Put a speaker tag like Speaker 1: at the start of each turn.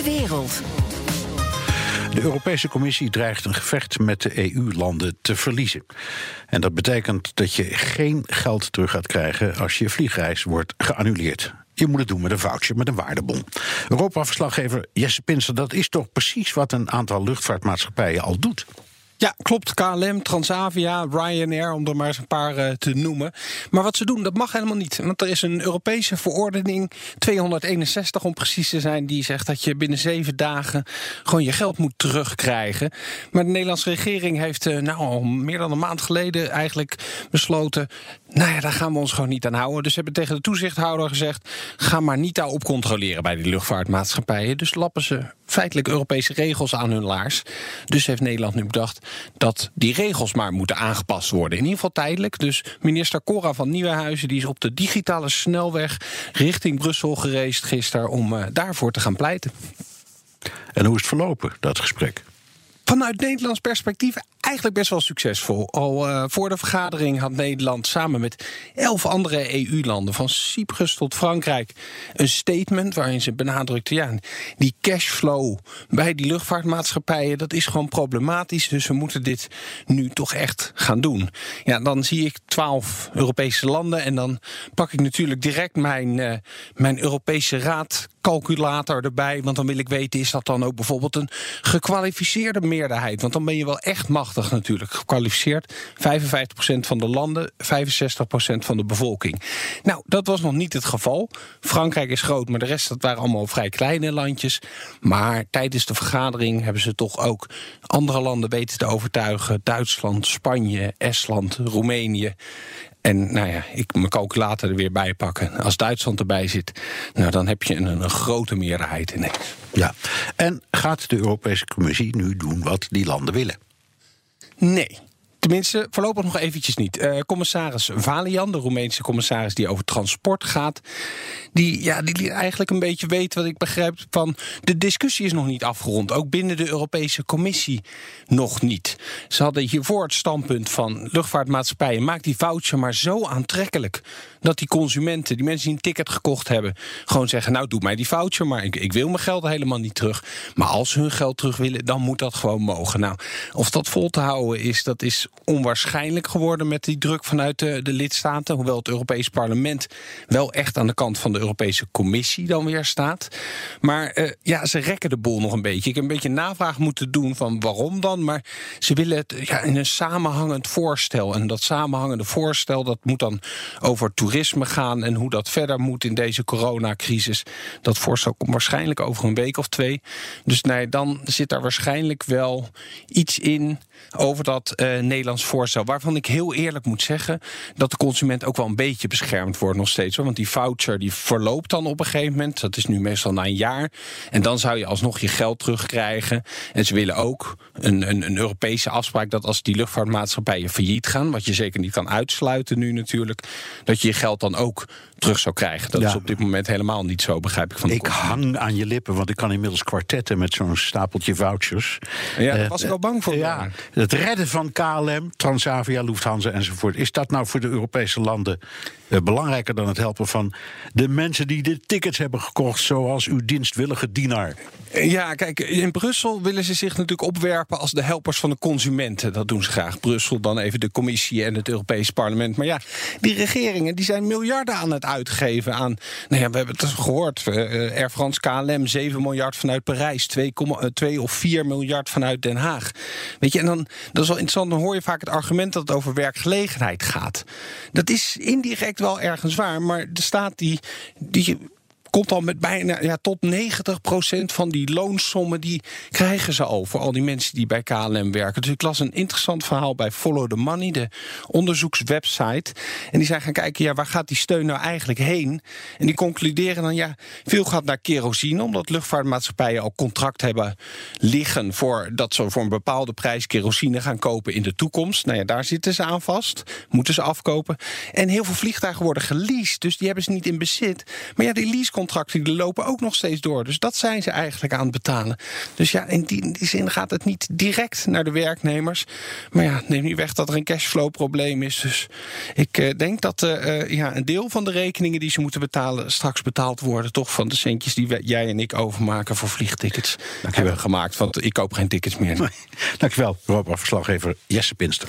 Speaker 1: De wereld.
Speaker 2: De Europese Commissie dreigt een gevecht met de EU-landen te verliezen. En dat betekent dat je geen geld terug gaat krijgen als je vliegreis wordt geannuleerd. Je moet het doen met een voucher, met een waardebon. Europa-verslaggever Jesse Pinster, dat is toch precies wat een aantal luchtvaartmaatschappijen al doet?
Speaker 3: Ja, klopt. KLM, Transavia, Ryanair, om er maar eens een paar uh, te noemen. Maar wat ze doen, dat mag helemaal niet. Want er is een Europese verordening, 261 om precies te zijn, die zegt dat je binnen zeven dagen gewoon je geld moet terugkrijgen. Maar de Nederlandse regering heeft uh, nou al meer dan een maand geleden eigenlijk besloten. Nou ja, daar gaan we ons gewoon niet aan houden. Dus ze hebben tegen de toezichthouder gezegd: ga maar niet daarop controleren bij die luchtvaartmaatschappijen. Dus lappen ze feitelijk Europese regels aan hun laars. Dus heeft Nederland nu bedacht dat die regels maar moeten aangepast worden. In ieder geval tijdelijk. Dus minister Cora van Nieuwenhuizen die is op de digitale snelweg richting Brussel gereisd gisteren om uh, daarvoor te gaan pleiten.
Speaker 2: En hoe is het verlopen, dat gesprek?
Speaker 3: Vanuit Nederlands perspectief eigenlijk best wel succesvol. Al uh, voor de vergadering had Nederland samen met elf andere EU-landen, van Cyprus tot Frankrijk, een statement waarin ze benadrukte: ja, die cashflow bij die luchtvaartmaatschappijen, dat is gewoon problematisch. Dus we moeten dit nu toch echt gaan doen. Ja, dan zie ik twaalf Europese landen en dan pak ik natuurlijk direct mijn, uh, mijn Europese Raad calculator erbij. Want dan wil ik weten, is dat dan ook bijvoorbeeld een gekwalificeerde meerderheid? Want dan ben je wel echt machtig natuurlijk. Gekwalificeerd. 55% van de landen, 65% van de bevolking. Nou, dat was nog niet het geval. Frankrijk is groot, maar de rest dat waren allemaal vrij kleine landjes. Maar tijdens de vergadering hebben ze toch ook andere landen weten te overtuigen. Duitsland, Spanje, Estland, Roemenië. En nou ja, ik mijn calculator er weer bij pakken. Als Duitsland erbij zit, nou, dan heb je een, een grote meerderheid ineens.
Speaker 2: Ja, en gaat de Europese Commissie nu doen wat die landen willen?
Speaker 3: Nee. Tenminste, voorlopig nog eventjes niet. Uh, commissaris Valian, de Roemeense commissaris die over transport gaat, die, ja, die liet eigenlijk een beetje weten wat ik begrijp van de discussie is nog niet afgerond. Ook binnen de Europese Commissie nog niet. Ze hadden hiervoor het standpunt van luchtvaartmaatschappijen: maak die voucher maar zo aantrekkelijk dat die consumenten, die mensen die een ticket gekocht hebben, gewoon zeggen: Nou, doe mij die voucher, maar ik, ik wil mijn geld helemaal niet terug. Maar als ze hun geld terug willen, dan moet dat gewoon mogen. Nou, of dat vol te houden is, dat is onwaarschijnlijk geworden met die druk vanuit de, de lidstaten. Hoewel het Europees Parlement wel echt aan de kant van de Europese Commissie dan weer staat. Maar uh, ja, ze rekken de boel nog een beetje. Ik heb een beetje navraag moeten doen van waarom dan. Maar ze willen het ja, in een samenhangend voorstel. En dat samenhangende voorstel dat moet dan over toerisme gaan en hoe dat verder moet in deze coronacrisis. Dat voorstel komt waarschijnlijk over een week of twee. Dus nee, dan zit daar waarschijnlijk wel iets in over dat uh, Nederlands voorstel. Waarvan ik heel eerlijk moet zeggen dat de consument ook wel een beetje beschermd wordt nog steeds. Hoor. Want die voucher die verloopt dan op een gegeven moment. Dat is nu meestal na een jaar. En dan zou je alsnog je geld terugkrijgen. En ze willen ook een, een, een Europese afspraak dat als die luchtvaartmaatschappijen failliet gaan, wat je zeker niet kan uitsluiten nu natuurlijk, dat je je geld dan ook terug zou krijgen. Dat ja. is op dit moment helemaal niet zo, begrijp ik van de
Speaker 2: Ik hang aan je lippen, want ik kan inmiddels kwartetten met zo'n stapeltje vouchers.
Speaker 3: Ja, daar was ik wel bang voor.
Speaker 2: Ja, het redden van KLM, Transavia, Lufthansa enzovoort. Is dat nou voor de Europese landen uh, belangrijker dan het helpen van de mensen die de tickets hebben gekocht, zoals uw dienstwillige dienaar?
Speaker 3: Ja, kijk, in Brussel willen ze zich natuurlijk opwerpen als de helpers van de consumenten. Dat doen ze graag. Brussel, dan even de commissie en het Europees Parlement. Maar ja, die regeringen die zijn miljarden aan het uitgeven aan. Nou ja, we hebben het gehoord. Uh, Air France KLM 7 miljard vanuit Parijs, 2, 2 of 4 miljard vanuit Den Haag. Weet je, en dan dat is wel interessant. Dan hoor je vaak het argument dat het over werkgelegenheid gaat. Dat is indirect wel ergens waar, maar de staat die. die komt al met bijna ja, tot 90% van die loonsommen die krijgen ze al voor al die mensen die bij KLM werken. Dus ik las een interessant verhaal bij Follow the Money, de onderzoekswebsite. En die zijn gaan kijken, ja, waar gaat die steun nou eigenlijk heen? En die concluderen dan, ja, veel gaat naar kerosine, omdat luchtvaartmaatschappijen al contract hebben liggen voor dat ze voor een bepaalde prijs kerosine gaan kopen in de toekomst. Nou ja, daar zitten ze aan vast, moeten ze afkopen. En heel veel vliegtuigen worden geleased, dus die hebben ze niet in bezit. Maar ja, die leasecontracten die lopen ook nog steeds door. Dus dat zijn ze eigenlijk aan het betalen. Dus ja, in die, in die zin gaat het niet direct naar de werknemers. Maar ja, neem niet weg dat er een cashflow probleem is. Dus ik uh, denk dat uh, ja, een deel van de rekeningen die ze moeten betalen straks betaald worden. Toch van de centjes die wij, jij en ik overmaken voor vliegtickets. Dankjewel. Hebben gemaakt, want ik koop geen tickets meer.
Speaker 2: Dankjewel, Europa-verslaggever Jesse Pinster.